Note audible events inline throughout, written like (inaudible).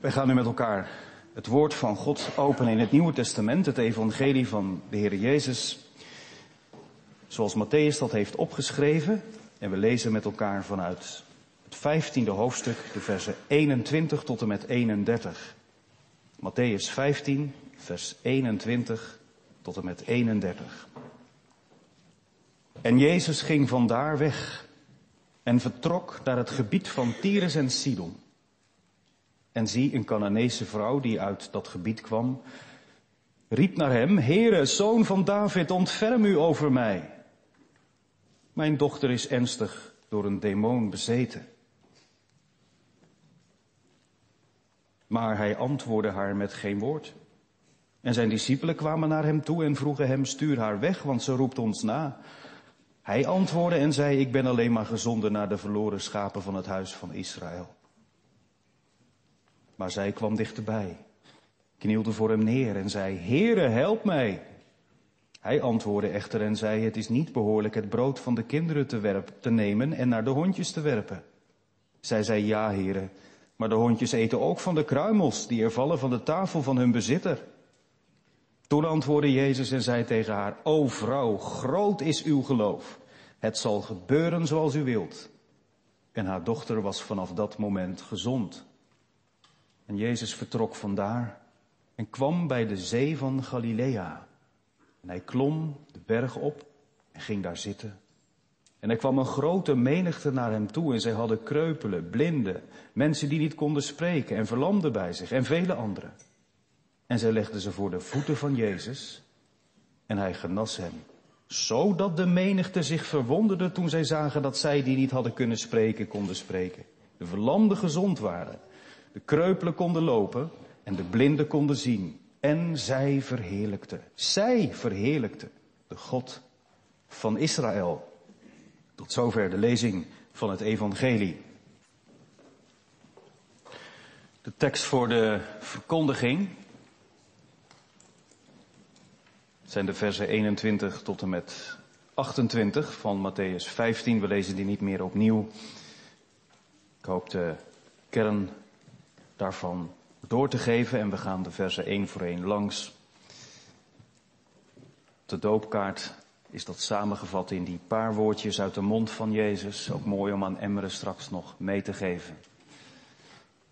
Wij gaan nu met elkaar het woord van God openen in het Nieuwe Testament, het evangelie van de Heer Jezus, zoals Matthäus dat heeft opgeschreven. En we lezen met elkaar vanuit het vijftiende hoofdstuk, de versen 21 tot en met 31. Matthäus 15, vers 21 tot en met 31. En Jezus ging vandaar weg en vertrok naar het gebied van Tyrus en Sidon. En zie, een Canaanese vrouw die uit dat gebied kwam, riep naar hem, Heere, zoon van David, ontferm u over mij. Mijn dochter is ernstig door een demon bezeten. Maar hij antwoordde haar met geen woord. En zijn discipelen kwamen naar hem toe en vroegen hem, stuur haar weg, want ze roept ons na. Hij antwoordde en zei, ik ben alleen maar gezonden naar de verloren schapen van het huis van Israël. Maar zij kwam dichterbij, knielde voor hem neer en zei, Heere, help mij. Hij antwoordde echter en zei, het is niet behoorlijk het brood van de kinderen te, te nemen en naar de hondjes te werpen. Zij zei, ja, heren, maar de hondjes eten ook van de kruimels die er vallen van de tafel van hun bezitter. Toen antwoordde Jezus en zei tegen haar, O vrouw, groot is uw geloof. Het zal gebeuren zoals u wilt. En haar dochter was vanaf dat moment gezond. En Jezus vertrok vandaar en kwam bij de zee van Galilea. En hij klom de berg op en ging daar zitten. En er kwam een grote menigte naar hem toe en zij hadden kreupelen, blinden, mensen die niet konden spreken en verlamden bij zich en vele anderen. En zij legden ze voor de voeten van Jezus en hij genas hen. Zodat de menigte zich verwonderde toen zij zagen dat zij die niet hadden kunnen spreken, konden spreken. De verlamden gezond waren, de kreupelen konden lopen en de blinden konden zien. En zij verheerlijkte, zij verheerlijkte de God van Israël. Tot zover de lezing van het evangelie. De tekst voor de verkondiging zijn de versen 21 tot en met 28 van Matthäus 15. We lezen die niet meer opnieuw. Ik hoop de kern daarvan door te geven en we gaan de versen één voor één langs. De doopkaart is dat samengevat in die paar woordjes uit de mond van Jezus. Ook mooi om aan Emmeren straks nog mee te geven.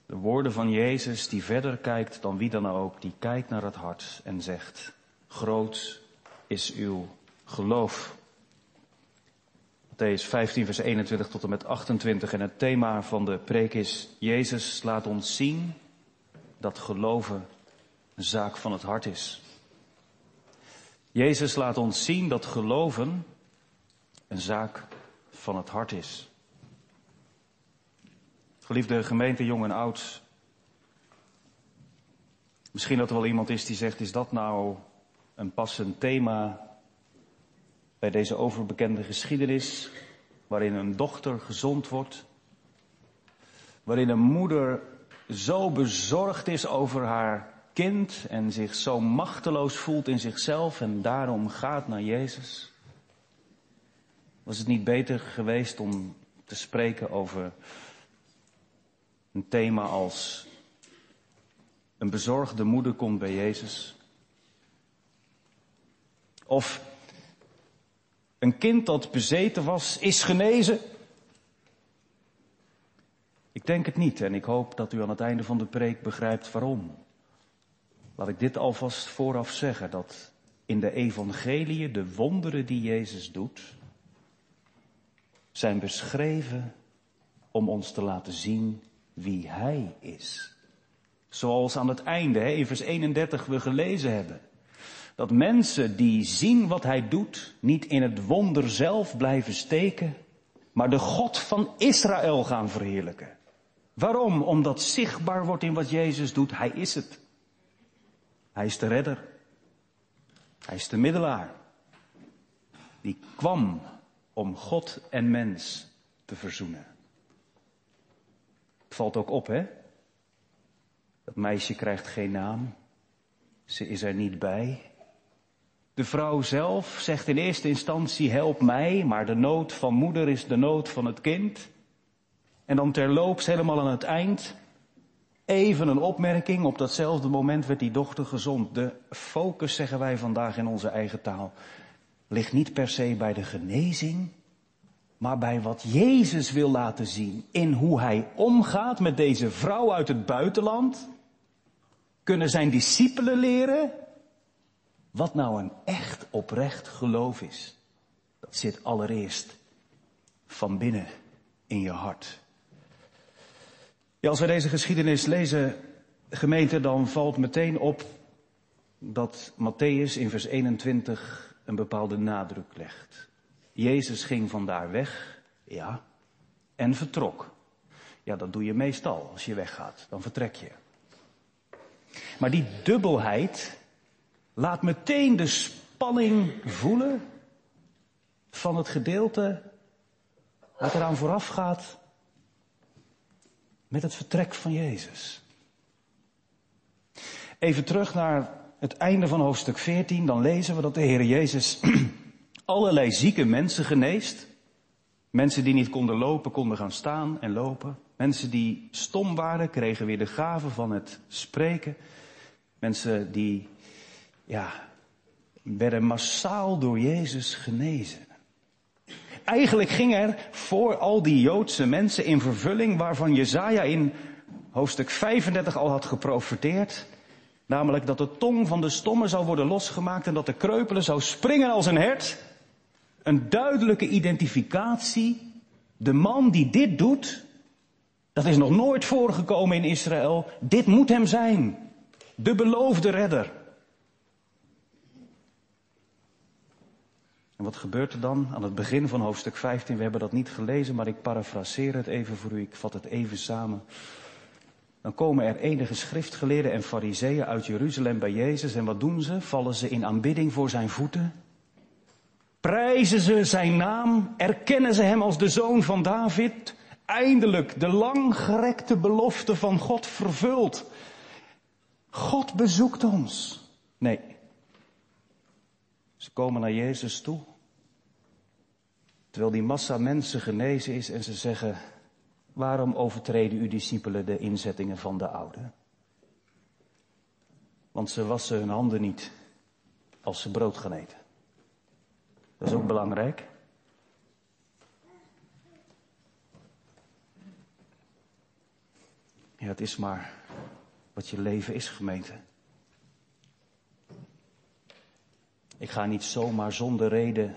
De woorden van Jezus die verder kijkt dan wie dan ook, die kijkt naar het hart en zegt, groot is uw geloof. Matthäus 15, vers 21 tot en met 28. En het thema van de preek is, Jezus laat ons zien dat geloven een zaak van het hart is. Jezus laat ons zien dat geloven een zaak van het hart is. Geliefde gemeente, jong en oud. Misschien dat er wel iemand is die zegt, is dat nou een passend thema bij deze overbekende geschiedenis, waarin een dochter gezond wordt, waarin een moeder zo bezorgd is over haar kind en zich zo machteloos voelt in zichzelf en daarom gaat naar Jezus? Was het niet beter geweest om te spreken over een thema als een bezorgde moeder komt bij Jezus? Of een kind dat bezeten was, is genezen? Ik denk het niet en ik hoop dat u aan het einde van de preek begrijpt waarom. Laat ik dit alvast vooraf zeggen, dat in de evangelie de wonderen die Jezus doet, zijn beschreven om ons te laten zien wie Hij is. Zoals aan het einde, in vers 31 we gelezen hebben. Dat mensen die zien wat Hij doet, niet in het wonder zelf blijven steken, maar de God van Israël gaan verheerlijken. Waarom? Omdat zichtbaar wordt in wat Jezus doet, Hij is het. Hij is de redder. Hij is de middelaar. Die kwam om God en mens te verzoenen. Het valt ook op, hè? Dat meisje krijgt geen naam. Ze is er niet bij. De vrouw zelf zegt in eerste instantie help mij, maar de nood van moeder is de nood van het kind. En dan terloops helemaal aan het eind Even een opmerking, op datzelfde moment werd die dochter gezond. De focus, zeggen wij vandaag in onze eigen taal, ligt niet per se bij de genezing, maar bij wat Jezus wil laten zien in hoe hij omgaat met deze vrouw uit het buitenland. Kunnen zijn discipelen leren wat nou een echt oprecht geloof is. Dat zit allereerst van binnen in je hart. Ja, als we deze geschiedenis lezen, gemeente, dan valt meteen op dat Matthäus in vers 21 een bepaalde nadruk legt. Jezus ging vandaar weg, ja, en vertrok. Ja, dat doe je meestal als je weggaat, dan vertrek je. Maar die dubbelheid laat meteen de spanning voelen van het gedeelte wat eraan vooraf gaat met het vertrek van Jezus. Even terug naar het einde van hoofdstuk 14, dan lezen we dat de Heer Jezus (clears throat) allerlei zieke mensen geneest. Mensen die niet konden lopen, konden gaan staan en lopen. Mensen die stom waren, kregen weer de gave van het spreken. Mensen die, ja, werden massaal door Jezus genezen. Eigenlijk ging er voor al die Joodse mensen in vervulling waarvan Jezaja in hoofdstuk 35 al had geprofeteerd. Namelijk dat de tong van de stomme zou worden losgemaakt en dat de kreupelen zou springen als een hert. Een duidelijke identificatie. De man die dit doet, dat is nog nooit voorgekomen in Israël. Dit moet hem zijn. De beloofde redder. En wat gebeurt er dan aan het begin van hoofdstuk 15? We hebben dat niet gelezen, maar ik parafraseer het even voor u. Ik vat het even samen. Dan komen er enige schriftgeleerden en fariseeën uit Jeruzalem bij Jezus. En wat doen ze? Vallen ze in aanbidding voor zijn voeten? Prijzen ze zijn naam? Erkennen ze hem als de zoon van David? Eindelijk de langgerekte belofte van God vervuld. God bezoekt ons. Nee, ze komen naar Jezus toe. Terwijl die massa mensen genezen is en ze zeggen, waarom overtreden uw discipelen de inzettingen van de oude? Want ze wassen hun handen niet als ze brood gaan eten. Dat is ook belangrijk. Ja, het is maar wat je leven is, gemeente. Ik ga niet zomaar zonder reden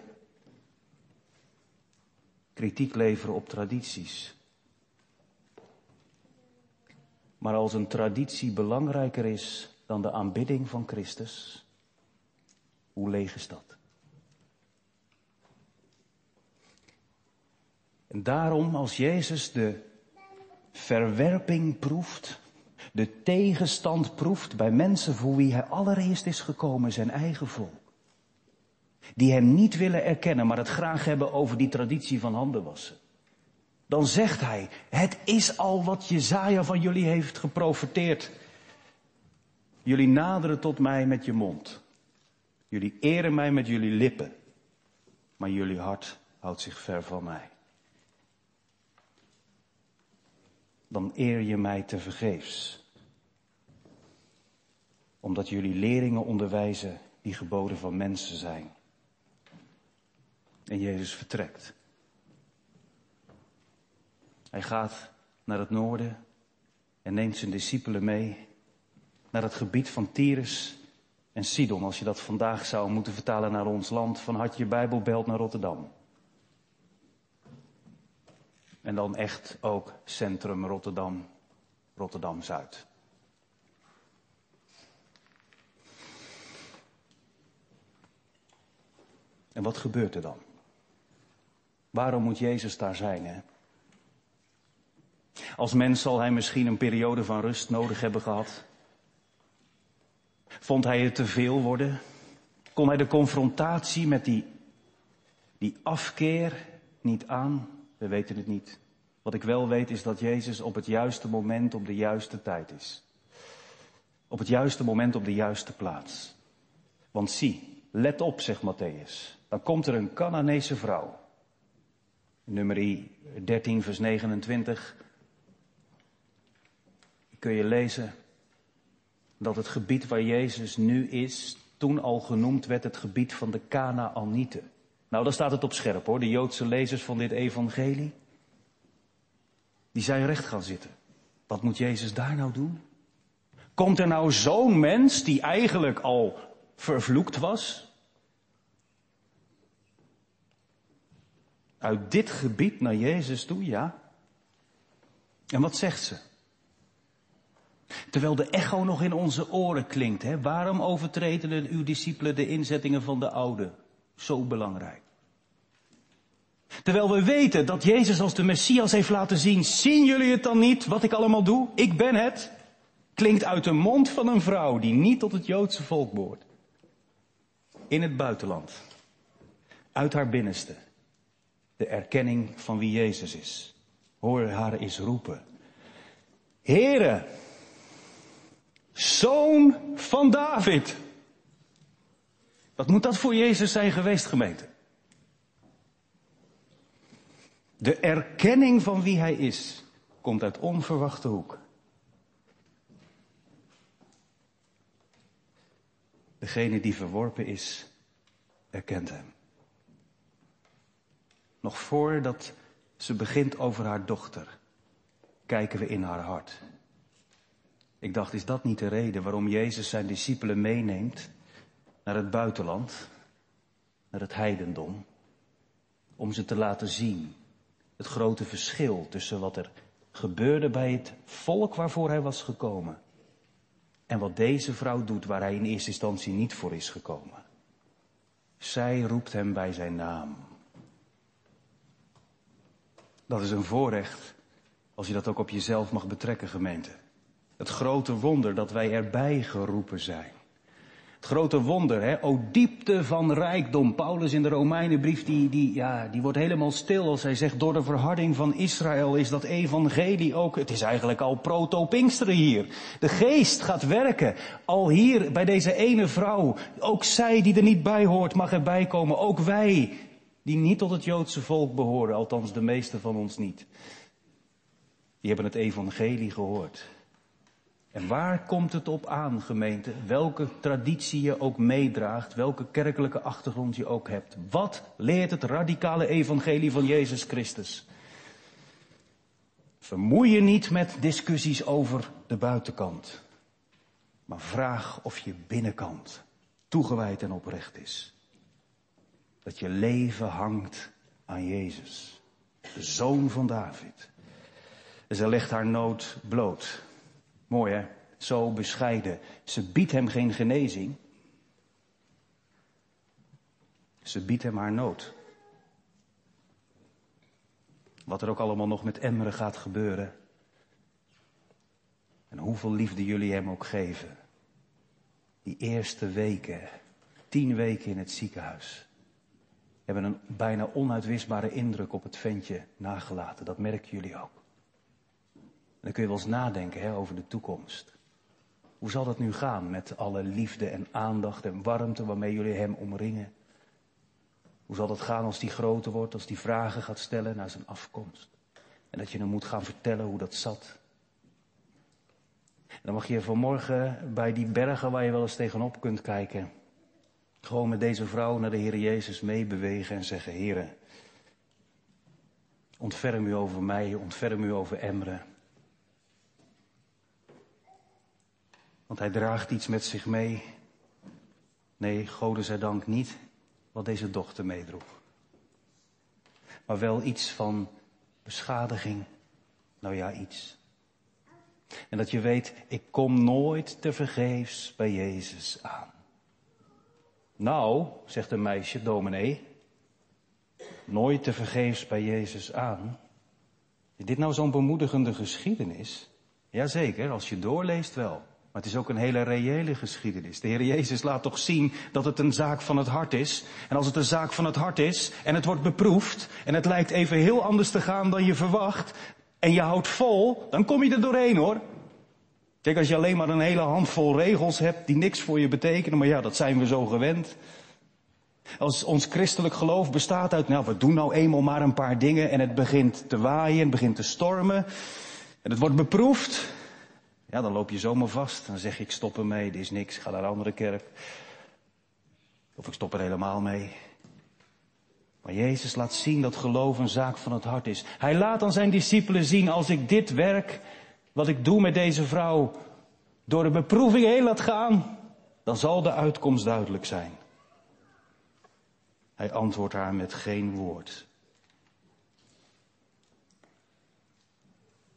kritiek leveren op tradities. Maar als een traditie belangrijker is dan de aanbidding van Christus, hoe leeg is dat? En daarom, als Jezus de verwerping proeft, de tegenstand proeft bij mensen voor wie hij allereerst is gekomen, zijn eigen volk die hem niet willen erkennen, maar het graag hebben over die traditie van handen wassen. Dan zegt hij, het is al wat Jezaja van jullie heeft geprofeteerd. Jullie naderen tot mij met je mond. Jullie eren mij met jullie lippen. Maar jullie hart houdt zich ver van mij. Dan eer je mij te vergeefs. Omdat jullie leringen onderwijzen die geboden van mensen zijn. En Jezus vertrekt. Hij gaat naar het noorden en neemt zijn discipelen mee naar het gebied van Tyrus en Sidon. Als je dat vandaag zou moeten vertalen naar ons land, van had je Bijbelbelt naar Rotterdam. En dan echt ook centrum Rotterdam, Rotterdam-Zuid. En wat gebeurt er dan? Waarom moet Jezus daar zijn? Hè? Als mens zal hij misschien een periode van rust nodig hebben gehad. Vond hij het te veel worden? Kon hij de confrontatie met die, die afkeer niet aan? We weten het niet. Wat ik wel weet is dat Jezus op het juiste moment op de juiste tijd is. Op het juiste moment op de juiste plaats. Want zie, let op, zegt Matthäus. Dan komt er een Canaanese vrouw nummer 13, vers 29. kun je lezen dat het gebied waar Jezus nu is, toen al genoemd werd het gebied van de Canaanieten. Nou, daar staat het op scherp hoor, de Joodse lezers van dit evangelie. Die zijn recht gaan zitten. Wat moet Jezus daar nou doen? Komt er nou zo'n mens die eigenlijk al vervloekt was? Uit dit gebied naar Jezus toe, ja. En wat zegt ze? Terwijl de echo nog in onze oren klinkt, hè? waarom overtreden uw discipelen de inzettingen van de oude? Zo belangrijk. Terwijl we weten dat Jezus als de Messias heeft laten zien, zien jullie het dan niet wat ik allemaal doe? Ik ben het. Klinkt uit de mond van een vrouw die niet tot het Joodse volk behoort. In het buitenland. Uit haar binnenste. De erkenning van wie Jezus is. Hoor haar eens roepen. Heren, zoon van David. Wat moet dat voor Jezus zijn geweest, gemeente? De erkenning van wie hij is komt uit onverwachte hoek. Degene die verworpen is, erkent hem. Nog voordat ze begint over haar dochter, kijken we in haar hart. Ik dacht, is dat niet de reden waarom Jezus zijn discipelen meeneemt naar het buitenland, naar het heidendom, om ze te laten zien het grote verschil tussen wat er gebeurde bij het volk waarvoor hij was gekomen en wat deze vrouw doet waar hij in eerste instantie niet voor is gekomen. Zij roept hem bij zijn naam. Dat is een voorrecht als je dat ook op jezelf mag betrekken, gemeente. Het grote wonder dat wij erbij geroepen zijn. Het grote wonder, hè? O diepte van rijkdom. Paulus in de Romeinenbrief, die, die, ja, die wordt helemaal stil als hij zegt, door de verharding van Israël is dat evangelie ook, het is eigenlijk al proto-Pinksteren hier. De geest gaat werken. Al hier bij deze ene vrouw. Ook zij die er niet bij hoort mag erbij komen. Ook wij die niet tot het Joodse volk behoren, althans de meeste van ons niet. Die hebben het evangelie gehoord. En waar komt het op aan, gemeente? Welke traditie je ook meedraagt, welke kerkelijke achtergrond je ook hebt. Wat leert het radicale evangelie van Jezus Christus? Vermoei je niet met discussies over de buitenkant. Maar vraag of je binnenkant toegewijd en oprecht is. Dat je leven hangt aan Jezus, de zoon van David. En zij legt haar nood bloot. Mooi hè? Zo bescheiden. Ze biedt hem geen genezing. Ze biedt hem haar nood. Wat er ook allemaal nog met Emmeren gaat gebeuren. En hoeveel liefde jullie hem ook geven. Die eerste weken, tien weken in het ziekenhuis, hebben een bijna onuitwisbare indruk op het ventje nagelaten. Dat merken jullie ook dan kun je wel eens nadenken hè, over de toekomst. Hoe zal dat nu gaan met alle liefde en aandacht en warmte waarmee jullie hem omringen? Hoe zal dat gaan als die groter wordt, als die vragen gaat stellen naar zijn afkomst? En dat je hem moet gaan vertellen hoe dat zat. En dan mag je vanmorgen bij die bergen waar je wel eens tegenop kunt kijken, gewoon met deze vrouw naar de Heer Jezus meebewegen en zeggen, Heer, ontferm u over mij, ontferm u over Emre. Want hij draagt iets met zich mee. Nee, Gode zij dank niet wat deze dochter meedroeg. Maar wel iets van beschadiging. Nou ja, iets. En dat je weet, ik kom nooit te vergeefs bij Jezus aan. Nou, zegt een meisje, dominee, nooit te vergeefs bij Jezus aan. Is dit nou zo'n bemoedigende geschiedenis? Jazeker, als je doorleest wel. Maar het is ook een hele reële geschiedenis. De Heer Jezus laat toch zien dat het een zaak van het hart is. En als het een zaak van het hart is en het wordt beproefd en het lijkt even heel anders te gaan dan je verwacht en je houdt vol, dan kom je er doorheen hoor. Kijk, als je alleen maar een hele handvol regels hebt die niks voor je betekenen, maar ja, dat zijn we zo gewend. Als ons christelijk geloof bestaat uit, nou, we doen nou eenmaal maar een paar dingen en het begint te waaien, het begint te stormen en het wordt beproefd Ja, dan loop je zomaar vast. Dan zeg ik stop ermee, dit is niks, ik ga naar een andere kerk. Of ik stop er helemaal mee. Maar Jezus laat zien dat geloof een zaak van het hart is. Hij laat aan zijn discipelen zien, als ik dit werk, wat ik doe met deze vrouw, door de beproeving heen laat gaan, dan zal de uitkomst duidelijk zijn. Hij antwoordt haar met geen woord.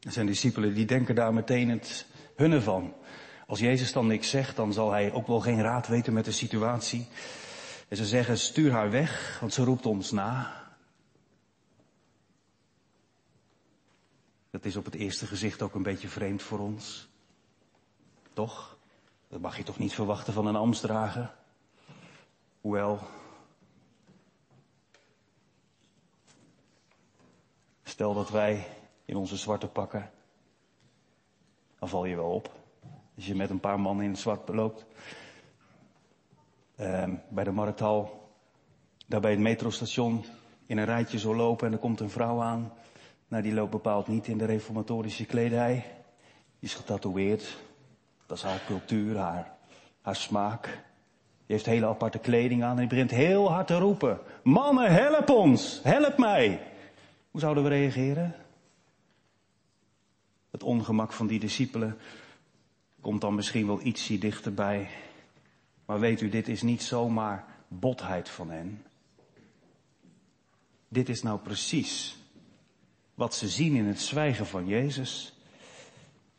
En zijn discipelen die denken daar meteen het hunne van. Als Jezus dan niks zegt, dan zal hij ook wel geen raad weten met de situatie. En ze zeggen, stuur haar weg, want ze roept ons na. Dat is op het eerste gezicht ook een beetje vreemd voor ons. Toch? Dat mag je toch niet verwachten van een ambtsdrager? Hoewel. Stel dat wij in onze zwarte pakken. Dan val je wel op. Als je met een paar mannen in het zwart loopt. Ehm, bij de markthal, daar bij het metrostation, in een rijtje zo lopen en er komt een vrouw aan. Nou, die loopt bepaald niet in de reformatorische kledij. Die is getatoeëerd. Dat is haar cultuur, haar, haar smaak. Die heeft hele aparte kleding aan en die begint heel hard te roepen. Mannen, help ons! Help mij! Hoe zouden we reageren? Het ongemak van die discipelen komt dan misschien wel ietsje dichterbij. Maar weet u, dit is niet zomaar botheid van hen. Dit is nou precies wat ze zien in het zwijgen van Jezus.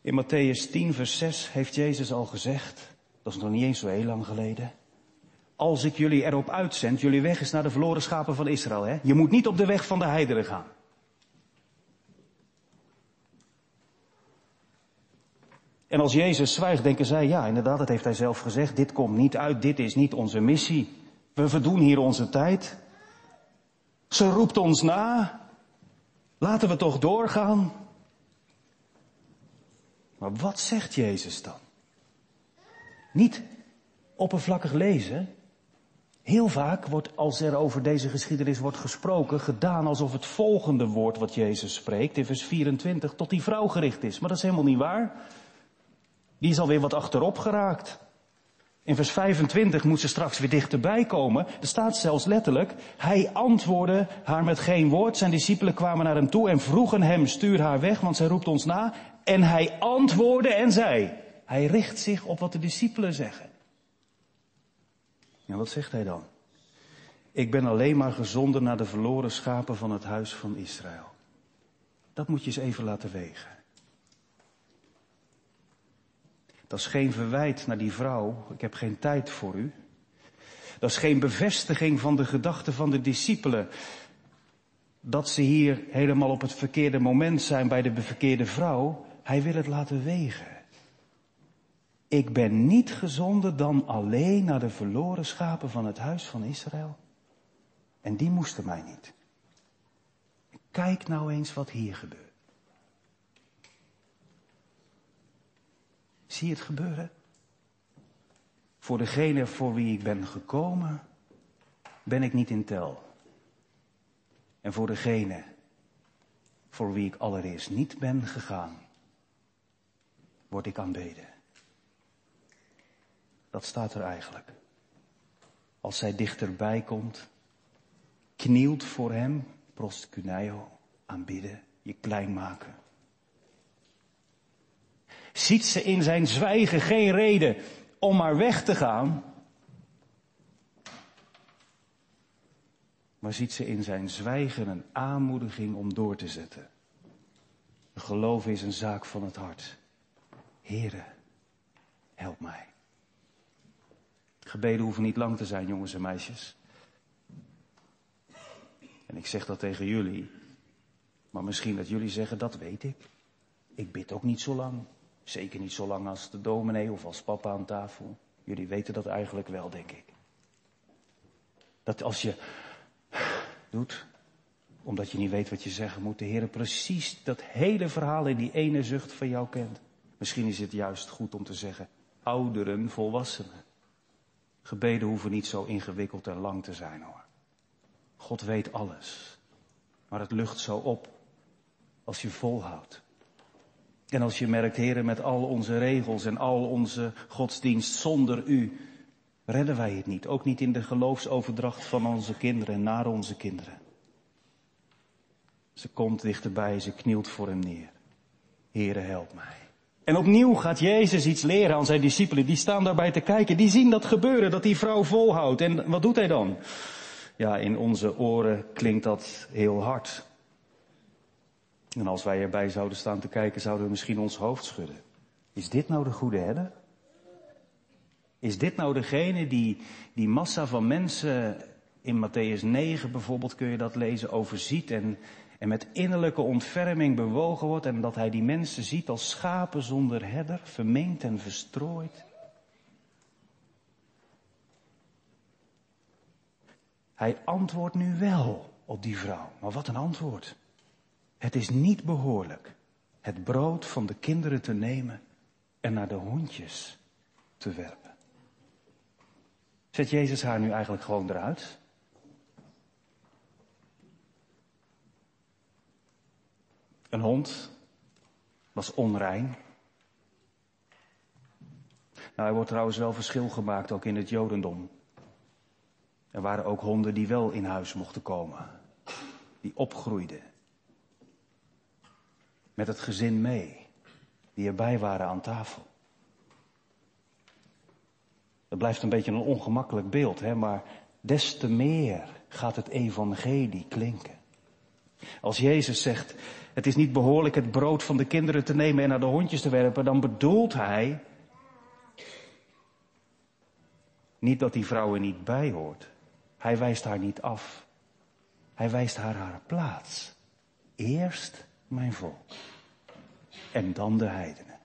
In Matthäus 10, vers 6 heeft Jezus al gezegd, dat is nog niet eens zo heel lang geleden. Als ik jullie erop uitzend, jullie weg is naar de verloren schapen van Israël. Hè? Je moet niet op de weg van de heideren gaan. En als Jezus zwijgt, denken zij, ja, inderdaad, dat heeft hij zelf gezegd. Dit komt niet uit, dit is niet onze missie. We verdoen hier onze tijd. Ze roept ons na. Laten we toch doorgaan. Maar wat zegt Jezus dan? Niet oppervlakkig lezen. Heel vaak wordt, als er over deze geschiedenis wordt gesproken, gedaan alsof het volgende woord wat Jezus spreekt, in vers 24, tot die vrouw gericht is. Maar dat is helemaal niet waar. Die is alweer wat achterop geraakt. In vers 25 moet ze straks weer dichterbij komen. Er staat zelfs letterlijk, hij antwoordde haar met geen woord. Zijn discipelen kwamen naar hem toe en vroegen hem, stuur haar weg, want zij roept ons na. En hij antwoordde en zei, hij richt zich op wat de discipelen zeggen. En wat zegt hij dan? Ik ben alleen maar gezonden naar de verloren schapen van het huis van Israël. Dat moet je eens even laten wegen. Dat is geen verwijt naar die vrouw. Ik heb geen tijd voor u. Dat is geen bevestiging van de gedachten van de discipelen. Dat ze hier helemaal op het verkeerde moment zijn bij de verkeerde vrouw. Hij wil het laten wegen. Ik ben niet gezonden dan alleen naar de verloren schapen van het huis van Israël. En die moesten mij niet. Kijk nou eens wat hier gebeurt. Zie je het gebeuren? Voor degene voor wie ik ben gekomen, ben ik niet in tel. En voor degene voor wie ik allereerst niet ben gegaan, word ik aanbeden. Dat staat er eigenlijk. Als zij dichterbij komt, knielt voor hem, prostcuneo, aanbidden, je klein maken ziet ze in zijn zwijgen geen reden om maar weg te gaan. Maar ziet ze in zijn zwijgen een aanmoediging om door te zetten. Geloof is een zaak van het hart. Here, help mij. Gebeden hoeven niet lang te zijn, jongens en meisjes. En ik zeg dat tegen jullie. Maar misschien dat jullie zeggen, dat weet ik. Ik bid ook niet zo lang. Zeker niet zo lang als de dominee of als papa aan tafel. Jullie weten dat eigenlijk wel, denk ik. Dat als je doet, omdat je niet weet wat je zeggen moet, de Heer precies dat hele verhaal in die ene zucht van jou kent. Misschien is het juist goed om te zeggen, ouderen, volwassenen. Gebeden hoeven niet zo ingewikkeld en lang te zijn hoor. God weet alles. Maar het lucht zo op als je volhoudt. En als je merkt, heren, met al onze regels en al onze godsdienst, zonder u redden wij het niet. Ook niet in de geloofsoverdracht van onze kinderen en naar onze kinderen. Ze komt dichterbij, ze knielt voor hem neer. Here, help mij. En opnieuw gaat Jezus iets leren aan zijn discipelen. Die staan daarbij te kijken. Die zien dat gebeuren, dat die vrouw volhoudt. En wat doet hij dan? Ja, in onze oren klinkt dat heel hard. En als wij erbij zouden staan te kijken, zouden we misschien ons hoofd schudden. Is dit nou de goede herder? Is dit nou degene die die massa van mensen in Matthäus 9 bijvoorbeeld kun je dat lezen overziet en, en met innerlijke ontferming bewogen wordt en dat hij die mensen ziet als schapen zonder herder, vermengd en verstrooid? Hij antwoordt nu wel op die vrouw, maar wat een antwoord. Het is niet behoorlijk het brood van de kinderen te nemen en naar de hondjes te werpen. Zet Jezus haar nu eigenlijk gewoon eruit? Een hond was onrein. Nou, er wordt trouwens wel verschil gemaakt ook in het Jodendom. Er waren ook honden die wel in huis mochten komen, die opgroeiden met het gezin mee, die erbij waren aan tafel. Het blijft een beetje een ongemakkelijk beeld, hè, maar des te meer gaat het evangelie klinken. Als Jezus zegt, het is niet behoorlijk het brood van de kinderen te nemen en naar de hondjes te werpen, dan bedoelt hij niet dat die vrouw er niet bij hoort. Hij wijst haar niet af. Hij wijst haar haar plaats. Eerst mijn volk. En dan de heidenen.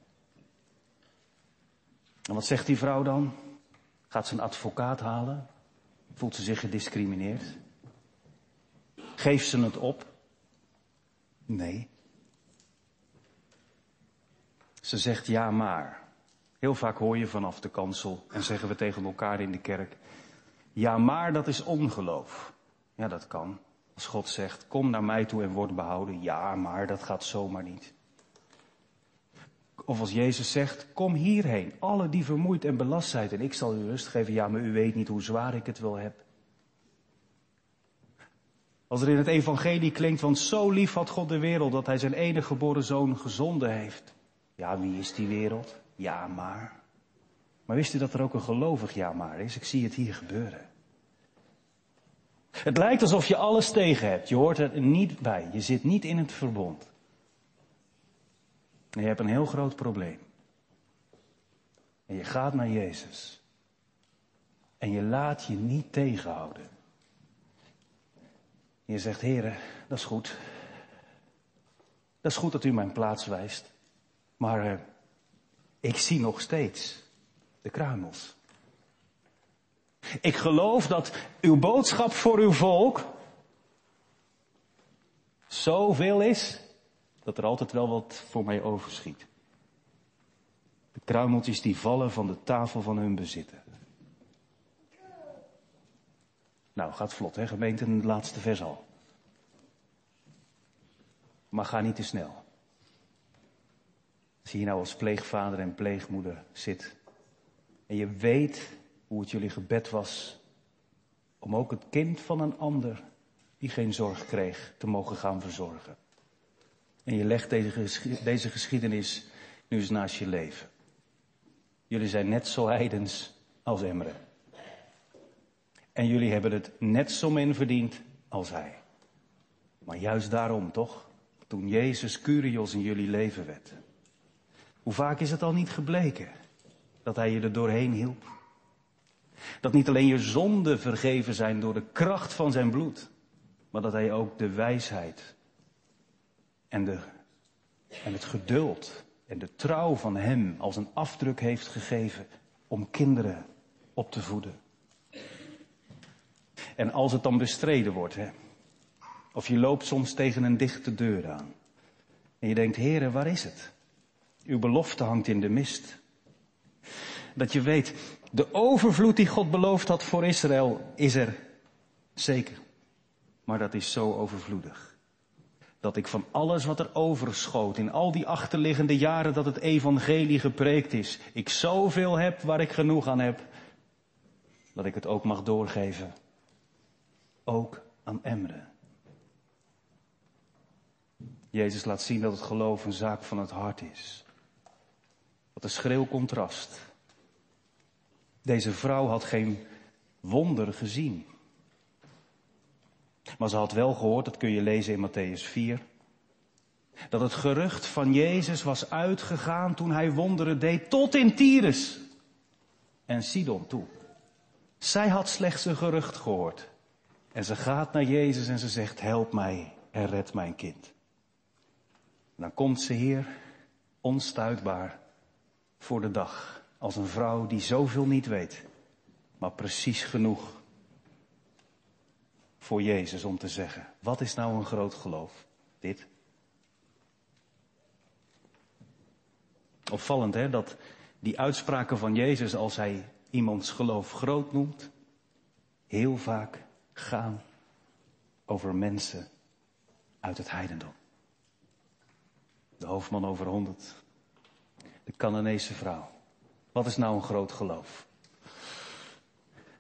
En wat zegt die vrouw dan? Gaat ze een advocaat halen? Voelt ze zich gediscrimineerd? Geeft ze het op? Nee. Ze zegt ja maar. Heel vaak hoor je vanaf de kansel en zeggen we tegen elkaar in de kerk. Ja maar dat is ongeloof. Ja dat kan. Als God zegt kom naar mij toe en word behouden. Ja maar dat gaat zomaar niet. Of als Jezus zegt, kom hierheen, alle die vermoeid en belast zijn en ik zal u rust geven. Ja, maar u weet niet hoe zwaar ik het wel heb. Als er in het evangelie klinkt, want zo lief had God de wereld dat hij zijn enige geboren zoon gezonden heeft. Ja, wie is die wereld? Ja, maar. Maar wist u dat er ook een gelovig ja maar is? Ik zie het hier gebeuren. Het lijkt alsof je alles tegen hebt. Je hoort er niet bij. Je zit niet in het verbond. En je hebt een heel groot probleem. En je gaat naar Jezus. En je laat je niet tegenhouden. En je zegt, heren, dat is goed. Dat is goed dat u mijn plaats wijst. Maar uh, ik zie nog steeds de kruimels. Ik geloof dat uw boodschap voor uw volk zoveel is dat er altijd wel wat voor mij overschiet. De kruimeltjes die vallen van de tafel van hun bezitter. Nou, gaat vlot, hè, gemeente, in het laatste vers al. Maar ga niet te snel. Als je hier nou als pleegvader en pleegmoeder zit en je weet hoe het jullie gebed was om ook het kind van een ander die geen zorg kreeg te mogen gaan verzorgen. En je legt deze, geschiedenis nu eens naast je leven. Jullie zijn net zo heidens als Emre. En jullie hebben het net zo min verdiend als hij. Maar juist daarom toch, toen Jezus Curios in jullie leven werd. Hoe vaak is het al niet gebleken dat hij je er doorheen hielp? Dat niet alleen je zonden vergeven zijn door de kracht van zijn bloed, maar dat hij ook de wijsheid en, de, en het geduld en de trouw van Hem als een afdruk heeft gegeven om kinderen op te voeden. En als het dan bestreden wordt, hè, of je loopt soms tegen een dichte deur aan en je denkt, Heere, waar is het? Uw belofte hangt in de mist. Dat je weet, de overvloed die God beloofd had voor Israël is er zeker. Maar dat is zo overvloedig dat ik van alles wat er overschoot in al die achterliggende jaren dat het evangelie gepreekt is, ik zoveel heb waar ik genoeg aan heb, dat ik het ook mag doorgeven. Ook aan Emre. Jezus laat zien dat het geloof een zaak van het hart is. Wat een schreeuw contrast. Deze vrouw had geen wonder gezien. Maar ze had wel gehoord, dat kun je lezen in Matthäus 4, dat het gerucht van Jezus was uitgegaan toen hij wonderen deed tot in Tyrus en Sidon toe. Zij had slechts een gerucht gehoord. En ze gaat naar Jezus en ze zegt, help mij en red mijn kind. Dan komt ze hier onstuitbaar voor de dag. Als een vrouw die zoveel niet weet, maar precies genoeg voor Jezus om te zeggen, wat is nou een groot geloof? Dit. Opvallend hè, dat die uitspraken van Jezus als hij iemands geloof groot noemt, heel vaak gaan over mensen uit het heidendom. De hoofdman over honderd, de Canaanese vrouw. Wat is nou een groot geloof?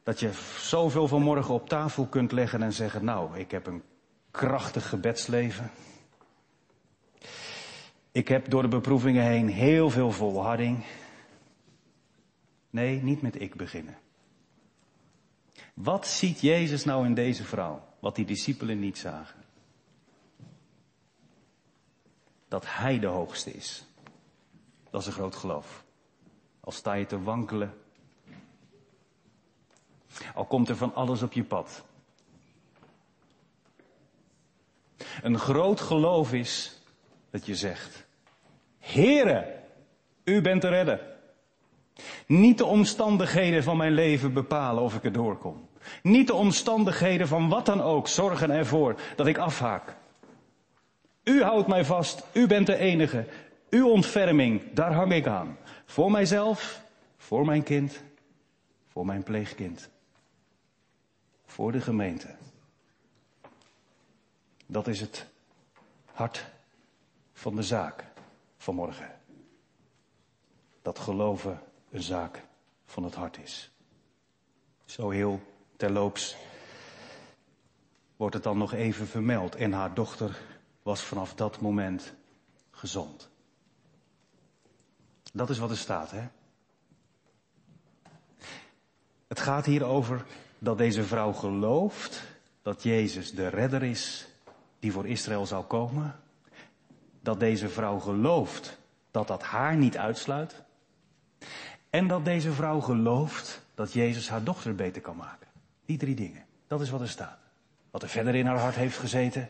Dat je zoveel vanmorgen op tafel kunt leggen en zeggen, nou, ik heb een krachtig gebedsleven. Ik heb door de beproevingen heen heel veel volharding. Nee, niet met ik beginnen. Wat ziet Jezus nou in deze vrouw, wat die discipelen niet zagen? Dat Hij de hoogste is. Dat is een groot geloof. Al sta je te wankelen. Al komt er van alles op je pad. Een groot geloof is dat je zegt, Heere, u bent de redder. Niet de omstandigheden van mijn leven bepalen of ik er doorkom. Niet de omstandigheden van wat dan ook zorgen ervoor dat ik afhaak. U houdt mij vast, u bent de enige. Uw ontferming, daar hang ik aan. Voor mijzelf, voor mijn kind, voor mijn pleegkind. Voor de gemeente. Dat is het hart van de zaak vanmorgen. Dat geloven een zaak van het hart is. Zo heel terloops wordt het dan nog even vermeld. En haar dochter was vanaf dat moment gezond. Dat is wat er staat, hè? Het gaat hier over dat deze vrouw gelooft dat Jezus de redder is die voor Israël zou komen. Dat deze vrouw gelooft dat dat haar niet uitsluit. En dat deze vrouw gelooft dat Jezus haar dochter beter kan maken. Die drie dingen. Dat is wat er staat. Wat er verder in haar hart heeft gezeten.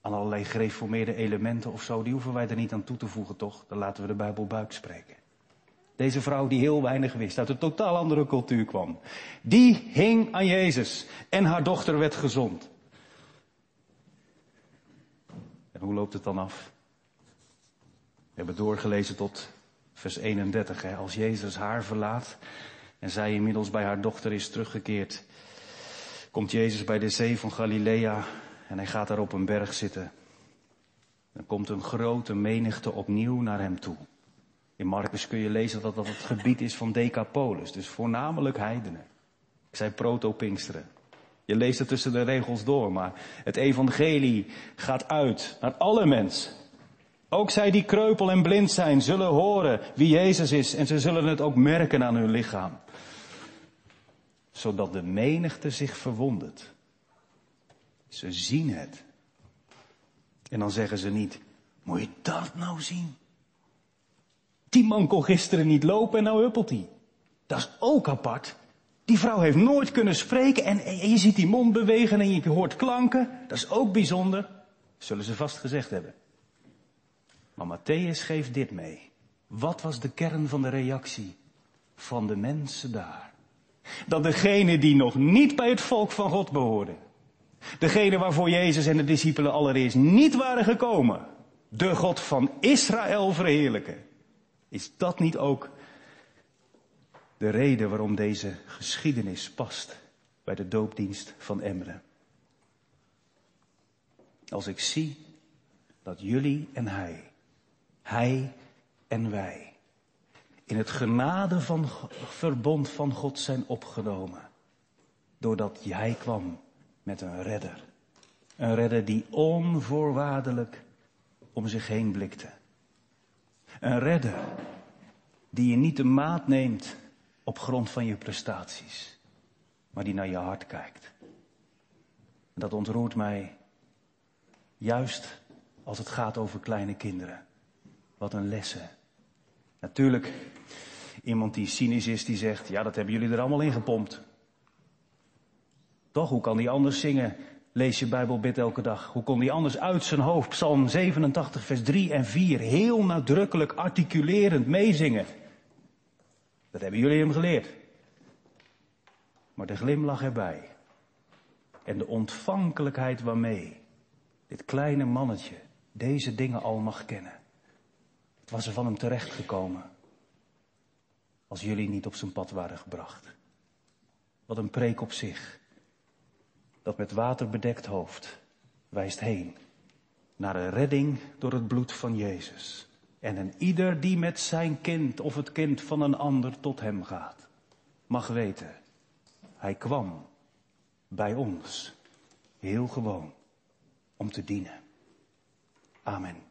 Aan allerlei gereformeerde elementen of zo. Die hoeven wij er niet aan toe te voegen, toch? Dan laten we de Bijbel buik spreken. Deze vrouw die heel weinig wist, uit een totaal andere cultuur kwam. Die hing aan Jezus. En haar dochter werd gezond. En hoe loopt het dan af? We hebben doorgelezen tot vers 31. Hè, als Jezus haar verlaat en zij inmiddels bij haar dochter is teruggekeerd, komt Jezus bij de zee van Galilea en hij gaat daar op een berg zitten. Dan komt een grote menigte opnieuw naar hem toe. In Marcus kun je lezen dat dat het gebied is van Decapolis, dus voornamelijk heidenen. Zei proto-Pinksteren. Je leest het tussen de regels door, maar het evangelie gaat uit naar alle mensen. Ook zij die kreupel en blind zijn, zullen horen wie Jezus is en ze zullen het ook merken aan hun lichaam. Zodat de menigte zich verwondert. Ze zien het. En dan zeggen ze niet, moet je dat nou zien? Die man kon gisteren niet lopen en nou huppelt hij. Dat is ook apart. Die vrouw heeft nooit kunnen spreken en, je ziet die mond bewegen en je hoort klanken. Dat is ook bijzonder. Zullen ze vast gezegd hebben. Maar Matthäus geeft dit mee. Wat was de kern van de reactie van de mensen daar? Dat degene die nog niet bij het volk van God behoorden, degene waarvoor Jezus en de discipelen allereerst niet waren gekomen, de God van Israël verheerlijken, is dat niet ook de reden waarom deze geschiedenis past bij de doopdienst van Emre? Als ik zie dat jullie en hij, hij en wij, in het genade van verbond van God zijn opgenomen. Doordat jij kwam met een redder. Een redder die onvoorwaardelijk om zich heen blikte. Een redder die je niet de maat neemt op grond van je prestaties, maar die naar je hart kijkt. Dat ontroert mij juist als het gaat over kleine kinderen. Wat een lessen. Natuurlijk, iemand die cynisch is, die zegt, ja, dat hebben jullie er allemaal in gepompt. Toch, hoe kan die anders zingen? Lees je Bijbel, bid elke dag. Hoe kon die anders uit zijn hoofd, Psalm 87, vers 3 en 4, heel nadrukkelijk, articulerend meezingen? Dat hebben jullie hem geleerd. Maar de glimlach erbij en de ontvankelijkheid waarmee dit kleine mannetje deze dingen al mag kennen. Het was er van hem terechtgekomen als jullie niet op zijn pad waren gebracht. Wat een preek op zich. Dat met water bedekt hoofd wijst heen naar een redding door het bloed van Jezus. En een ieder die met zijn kind of het kind van een ander tot hem gaat, mag weten, hij kwam bij ons, heel gewoon, om te dienen. Amen.